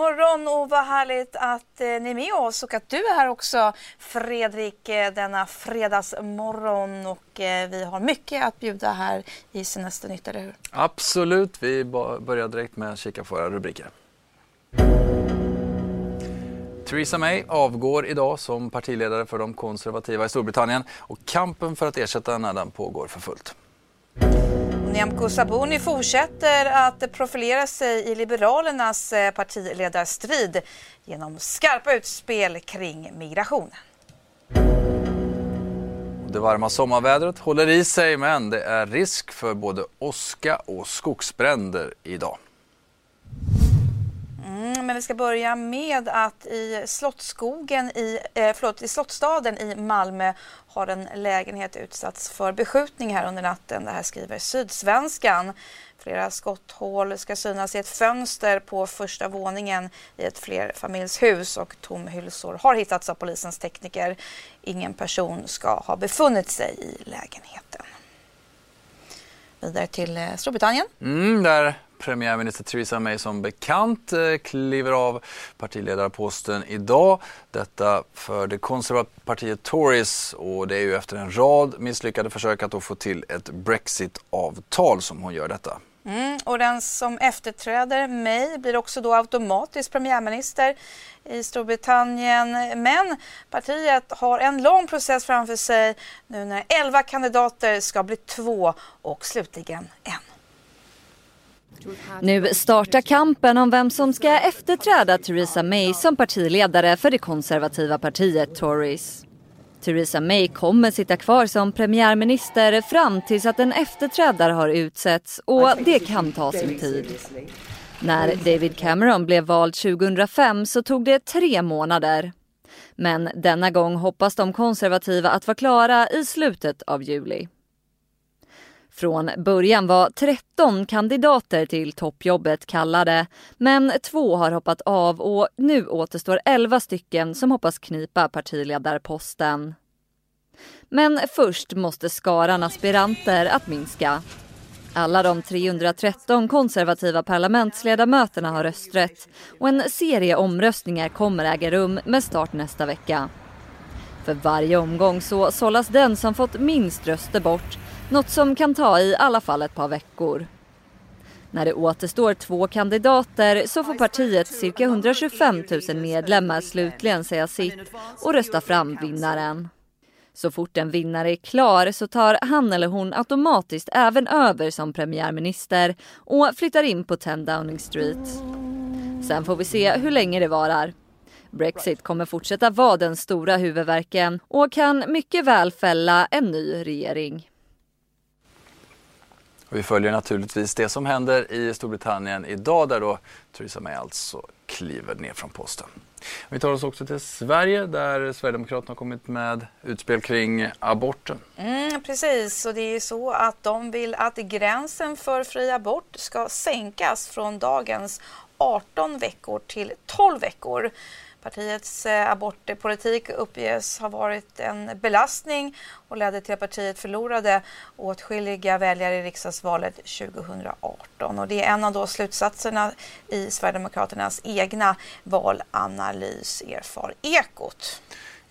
God morgon och vad härligt att eh, ni är med oss och att du är här också Fredrik eh, denna fredagsmorgon och eh, vi har mycket att bjuda här i Senaste nytt, eller hur? Absolut, vi börjar direkt med att kika på våra rubriker. Theresa May avgår idag som partiledare för de konservativa i Storbritannien och kampen för att ersätta henne den pågår för fullt. Nyamko Sabuni fortsätter att profilera sig i Liberalernas eh, partiledarstrid genom skarpa utspel kring migrationen. Det varma sommarvädret håller i sig men det är risk för både åska och skogsbränder idag. Mm, men vi ska börja med att i Slottsskogen i, eh, förlåt, i Slottsstaden i Malmö har en lägenhet utsatts för beskjutning här under natten. Det här skriver Sydsvenskan. Flera skotthål ska synas i ett fönster på första våningen i ett flerfamiljshus och tomhylsor har hittats av polisens tekniker. Ingen person ska ha befunnit sig i lägenheten. Vidare till eh, Storbritannien. Mm, där premiärminister Theresa May som bekant eh, kliver av partiledarposten idag. Detta för det konservativa partiet Tories och det är ju efter en rad misslyckade försök att få till ett Brexit-avtal som hon gör detta. Mm, och den som efterträder May blir också då automatiskt premiärminister i Storbritannien. Men partiet har en lång process framför sig nu när 11 kandidater ska bli två och slutligen en. Nu startar kampen om vem som ska efterträda Theresa May som partiledare för det konservativa partiet Tories. Theresa May kommer sitta kvar som premiärminister fram tills att en efterträdare har utsetts och det kan ta sin tid. När David Cameron blev vald 2005 så tog det tre månader. Men denna gång hoppas de konservativa att vara klara i slutet av juli. Från början var 13 kandidater till toppjobbet kallade, men två har hoppat av och nu återstår 11 stycken som hoppas knipa partiledarposten. Men först måste skaran aspiranter att minska. Alla de 313 konservativa parlamentsledamöterna har rösträtt och en serie omröstningar kommer äga rum med start nästa vecka. För varje omgång så sållas den som fått minst röster bort något som kan ta i alla fall ett par veckor. När det återstår två kandidater så får partiet cirka 125 000 medlemmar slutligen säga sitt och rösta fram vinnaren. Så fort en vinnare är klar så tar han eller hon automatiskt även över som premiärminister och flyttar in på 10 Downing Street. Sen får vi se hur länge det varar. Brexit kommer fortsätta vara den stora huvudvärken och kan mycket väl fälla en ny regering. Och vi följer naturligtvis det som händer i Storbritannien idag där då Theresa May alltså kliver ner från posten. Vi tar oss också till Sverige där Sverigedemokraterna har kommit med utspel kring aborten. Mm, precis, och det är ju så att de vill att gränsen för fri abort ska sänkas från dagens 18 veckor till 12 veckor. Partiets eh, abortpolitik uppges ha varit en belastning och ledde till att partiet förlorade åtskilliga väljare i riksdagsvalet 2018. Och det är en av då slutsatserna i Sverigedemokraternas egna valanalys, erfar Ekot.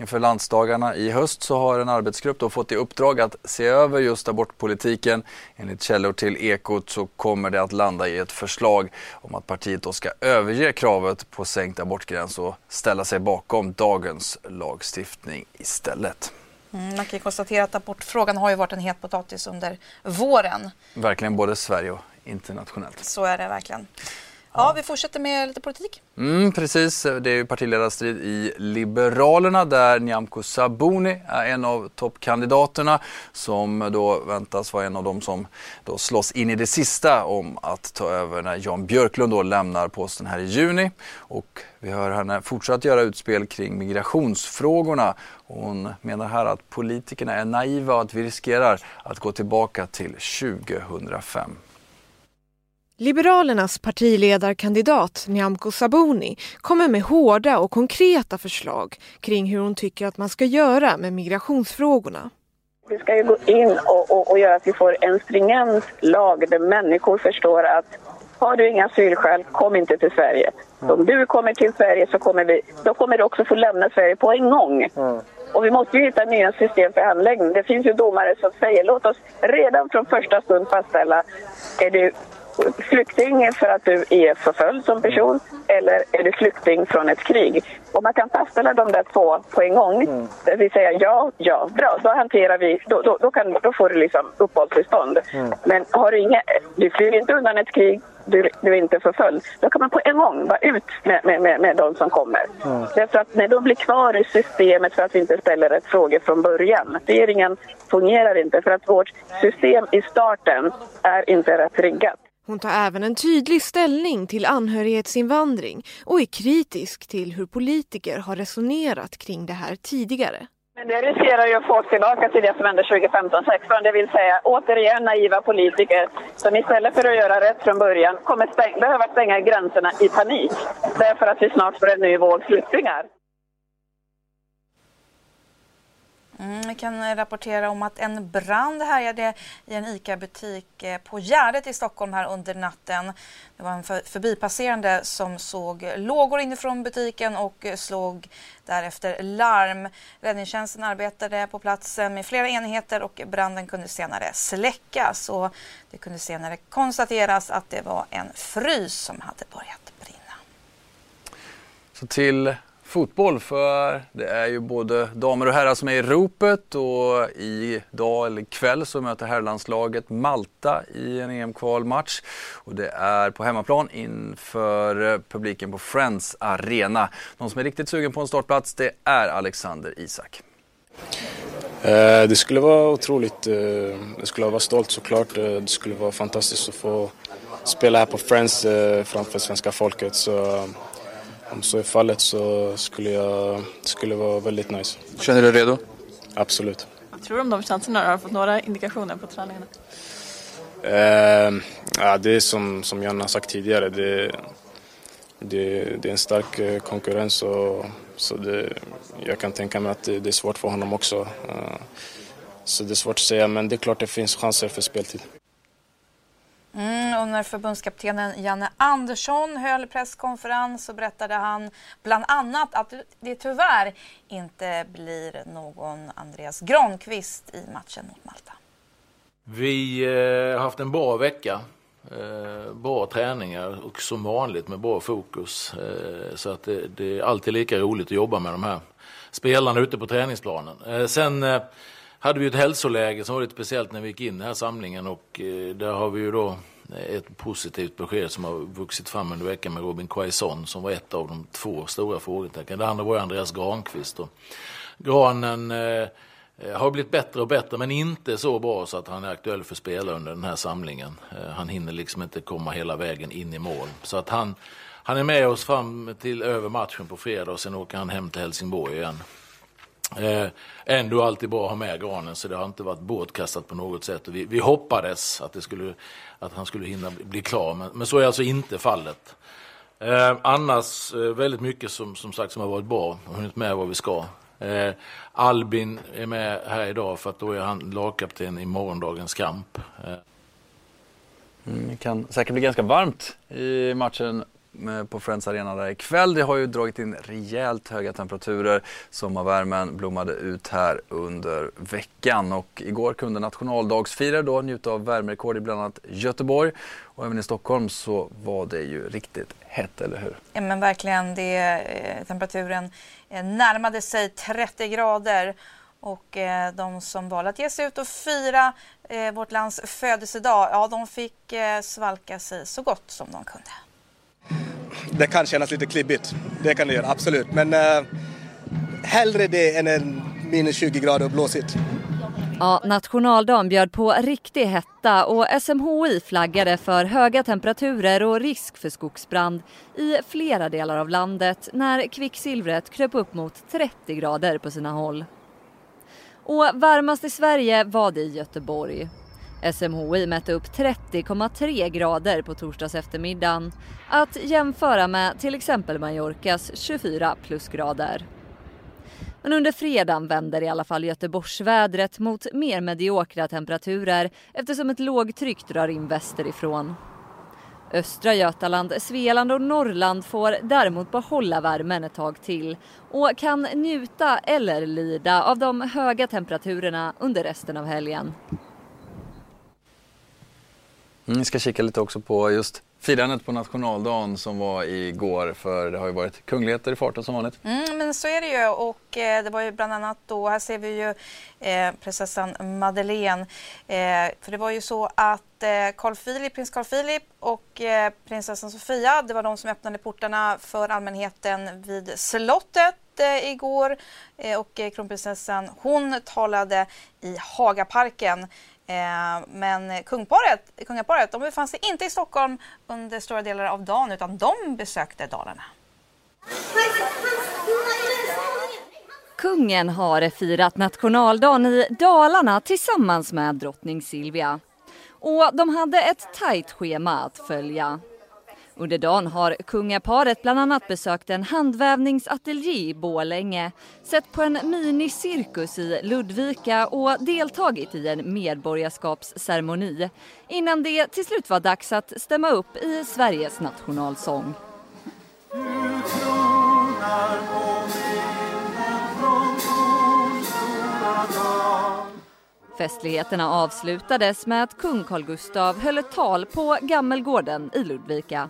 Inför landsdagarna i höst så har en arbetsgrupp då fått i uppdrag att se över just abortpolitiken. Enligt källor till Ekot så kommer det att landa i ett förslag om att partiet då ska överge kravet på sänkt abortgräns och ställa sig bakom dagens lagstiftning istället. Mm, man kan konstatera att abortfrågan har ju varit en het potatis under våren. Verkligen både Sverige och internationellt. Så är det verkligen. Ja, vi fortsätter med lite politik. Mm, precis, det är ju partiledarstrid i Liberalerna där Nyamko Sabuni är en av toppkandidaterna som då väntas vara en av dem som då slåss in i det sista om att ta över när Jan Björklund då lämnar posten här i juni. Och vi hör henne fortsatt göra utspel kring migrationsfrågorna. Hon menar här att politikerna är naiva och att vi riskerar att gå tillbaka till 2005. Liberalernas partiledarkandidat Nyamko Sabuni kommer med hårda och konkreta förslag kring hur hon tycker att man ska göra med migrationsfrågorna. Vi ska ju gå in och, och, och göra att vi får en stringent lag där människor förstår att har du inga asylskäl, kom inte till Sverige. Om du kommer till Sverige så kommer vi, då kommer du också få lämna Sverige på en gång. Mm. Och vi måste ju hitta nya system för handläggning. Det finns ju domare som säger låt oss redan från första stund fastställa är du flykting för att du är förföljd som person eller är du flykting från ett krig? Och man kan fastställa de där två på en gång. Mm. Det vill säga ja, ja, bra, då hanterar vi, då, då, då, kan, då får du liksom uppehållstillstånd. Mm. Men har du inga, du flyr inte undan ett krig, du, du är inte förföljd, då kan man på en gång vara ut med, med, med, med de som kommer. Mm. Därför att när de blir kvar i systemet för att vi inte ställer rätt frågor från början. Regeringen fungerar inte för att vårt system i starten är inte rätt riggat. Hon tar även en tydlig ställning till anhörighetsinvandring och är kritisk till hur politiker har resonerat kring det här tidigare. Men det riskerar ju att få oss tillbaka till det som hände 2015-16, det vill säga återigen naiva politiker som istället för att göra rätt från början kommer stäng behöva stänga gränserna i panik därför att vi snart får en ny våg flyktingar. Mm, vi kan rapportera om att en brand härjade i en ICA-butik eh, på Gärdet i Stockholm här under natten. Det var en förbipasserande som såg lågor inifrån butiken och eh, slog därefter larm. Räddningstjänsten arbetade på platsen med flera enheter och branden kunde senare släckas. Och det kunde senare konstateras att det var en frys som hade börjat brinna. Så till fotboll för det är ju både damer och herrar som är i ropet och idag eller ikväll så möter herrlandslaget Malta i en EM-kvalmatch och det är på hemmaplan inför eh, publiken på Friends Arena. Någon som är riktigt sugen på en startplats det är Alexander Isak. Eh, det skulle vara otroligt, eh, det skulle vara stolt såklart. Eh, det skulle vara fantastiskt att få spela här på Friends eh, framför svenska folket. Så om så är fallet så skulle jag, skulle vara väldigt nice. Känner du dig redo? Absolut. Vad tror du om de chanserna? Har du fått några indikationer på träningarna? Eh, ja, det är som, som Jan har sagt tidigare. Det, det, det är en stark eh, konkurrens och, så det, jag kan tänka mig att det, det är svårt för honom också. Eh, så det är svårt att säga, men det är klart det finns chanser för speltid. Mm, och när förbundskaptenen Janne Andersson höll presskonferens så berättade han bland annat att det tyvärr inte blir någon Andreas Granqvist i matchen mot Malta. Vi eh, har haft en bra vecka. Eh, bra träningar och som vanligt med bra fokus. Eh, så att det, det, är alltid lika roligt att jobba med de här spelarna ute på träningsplanen. Eh, sen eh, hade vi ett hälsoläge som var lite speciellt när vi gick in i den här samlingen och eh, där har vi ju då ett positivt besked som har vuxit fram under veckan med Robin Quaison som var ett av de två stora frågetecknen. Det andra var Andreas Granqvist. Och Granen eh, har blivit bättre och bättre men inte så bra så att han är aktuell för spela under den här samlingen. Eh, han hinner liksom inte komma hela vägen in i mål. Så att han, han är med oss fram till över matchen på fredag och sen åker han hem till Helsingborg igen. Eh, ändå alltid bra att ha med granen så det har inte varit bortkastat på något sätt. Vi, vi hoppades att, det skulle, att han skulle hinna bli klar men, men så är alltså inte fallet. Eh, annars eh, väldigt mycket som, som sagt som har varit bra, och hunnit med vad vi ska. Eh, Albin är med här idag för att då är han lagkapten i morgondagens kamp. Eh. Mm, det kan säkert bli ganska varmt i matchen Eh, på Friends Arena där ikväll. Det har ju dragit in rejält höga temperaturer. Sommarvärmen blommade ut här under veckan och igår kunde nationaldagsfirare då njuta av värmerekord i bland annat Göteborg och även i Stockholm så var det ju riktigt hett, eller hur? Ja men verkligen, det, eh, temperaturen eh, närmade sig 30 grader och eh, de som valde att ge sig ut och fira eh, vårt lands födelsedag, ja de fick eh, svalka sig så gott som de kunde det kan kännas lite klibbigt. Det kan det göra, absolut. Men eh, hellre det än en minus 20 grader och blåsigt. Ja, nationaldagen bjöd på riktig hetta och SMHI flaggade för höga temperaturer och risk för skogsbrand i flera delar av landet när kvicksilvret kröp upp mot 30 grader på sina håll. Och varmast i Sverige var det i Göteborg. SMHI mätte upp 30,3 grader på torsdags eftermiddagen. Att jämföra med till exempel Mallorcas 24 plusgrader. Men under fredagen vänder i alla fall Göteborgsvädret mot mer mediokra temperaturer eftersom ett lågtryck drar in västerifrån. Östra Götaland, Svealand och Norrland får däremot behålla värmen ett tag till och kan njuta eller lida av de höga temperaturerna under resten av helgen. Vi ska kika lite också på just firandet på nationaldagen som var igår för det har ju varit kungligheter i farten som vanligt. Mm, men så är det ju och eh, det var ju bland annat då, här ser vi ju eh, prinsessan Madeleine. Eh, för det var ju så att eh, Carl Philip, prins Carl Philip och eh, prinsessan Sofia, det var de som öppnade portarna för allmänheten vid slottet eh, igår eh, och eh, kronprinsessan hon talade i Hagaparken Eh, men kungparet, kungaparet de befann sig inte i Stockholm under stora delar av dagen utan de besökte Dalarna. Kungen har firat nationaldagen i Dalarna tillsammans med drottning Silvia. Och de hade ett tajt schema att följa. Under dagen har kungaparet bland annat besökt en handvävningsateljé i Bålänge, sett på en minicirkus i Ludvika och deltagit i en medborgarskapsceremoni innan det till slut var dags att stämma upp i Sveriges nationalsång. Festligheterna avslutades med att kung Carl Gustaf höll ett tal på Gammelgården i Ludvika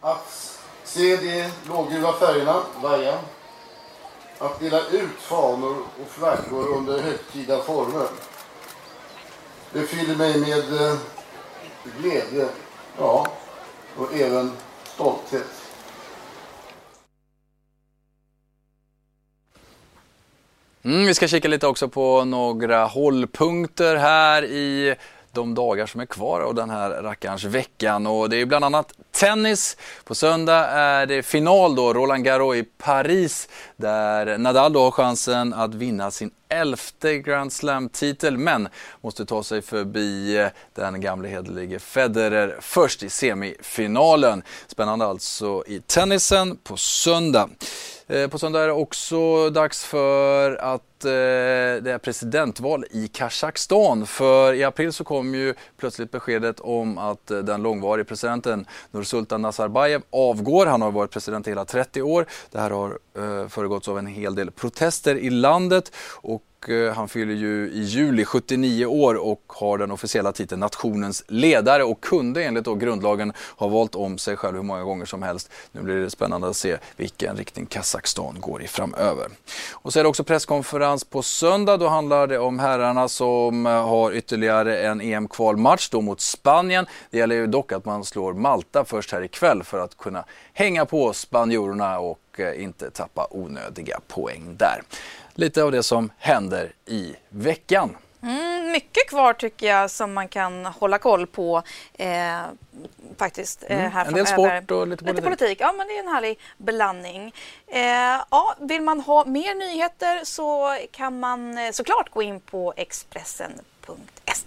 att se de blågula färgerna vaja, att dela ut fanor och flaggor under högtida former. Det fyller mig med eh, glädje, ja, och även stolthet. Mm, vi ska kika lite också på några hållpunkter här i de dagar som är kvar av den här rackarns veckan. Och det är bland annat tennis. På söndag är det final då, Roland Garros i Paris, där Nadal då har chansen att vinna sin elfte Grand Slam-titel men måste ta sig förbi eh, den gamle hederlige Federer först i semifinalen. Spännande alltså i tennisen på söndag. Eh, på söndag är det också dags för att eh, det är presidentval i Kazakstan. För i april så kom ju plötsligt beskedet om att den långvarige presidenten Nursultan Nazarbayev avgår. Han har varit president i hela 30 år. Det här har Eh, föregåtts av en hel del protester i landet och eh, han fyller ju i juli 79 år och har den officiella titeln nationens ledare och kunde enligt då grundlagen ha valt om sig själv hur många gånger som helst. Nu blir det spännande att se vilken riktning Kazakstan går i framöver. Och så är det också presskonferens på söndag. Då handlar det om herrarna som eh, har ytterligare en EM-kvalmatch då mot Spanien. Det gäller ju dock att man slår Malta först här ikväll för att kunna hänga på spanjorerna och eh, inte tappa onödiga poäng där lite av det som händer i veckan. Mm, mycket kvar tycker jag som man kan hålla koll på eh, faktiskt. Eh, mm, en del sport och lite politik. lite politik. Ja, men det är en härlig blandning. Eh, ja, vill man ha mer nyheter så kan man eh, såklart gå in på Expressen.se.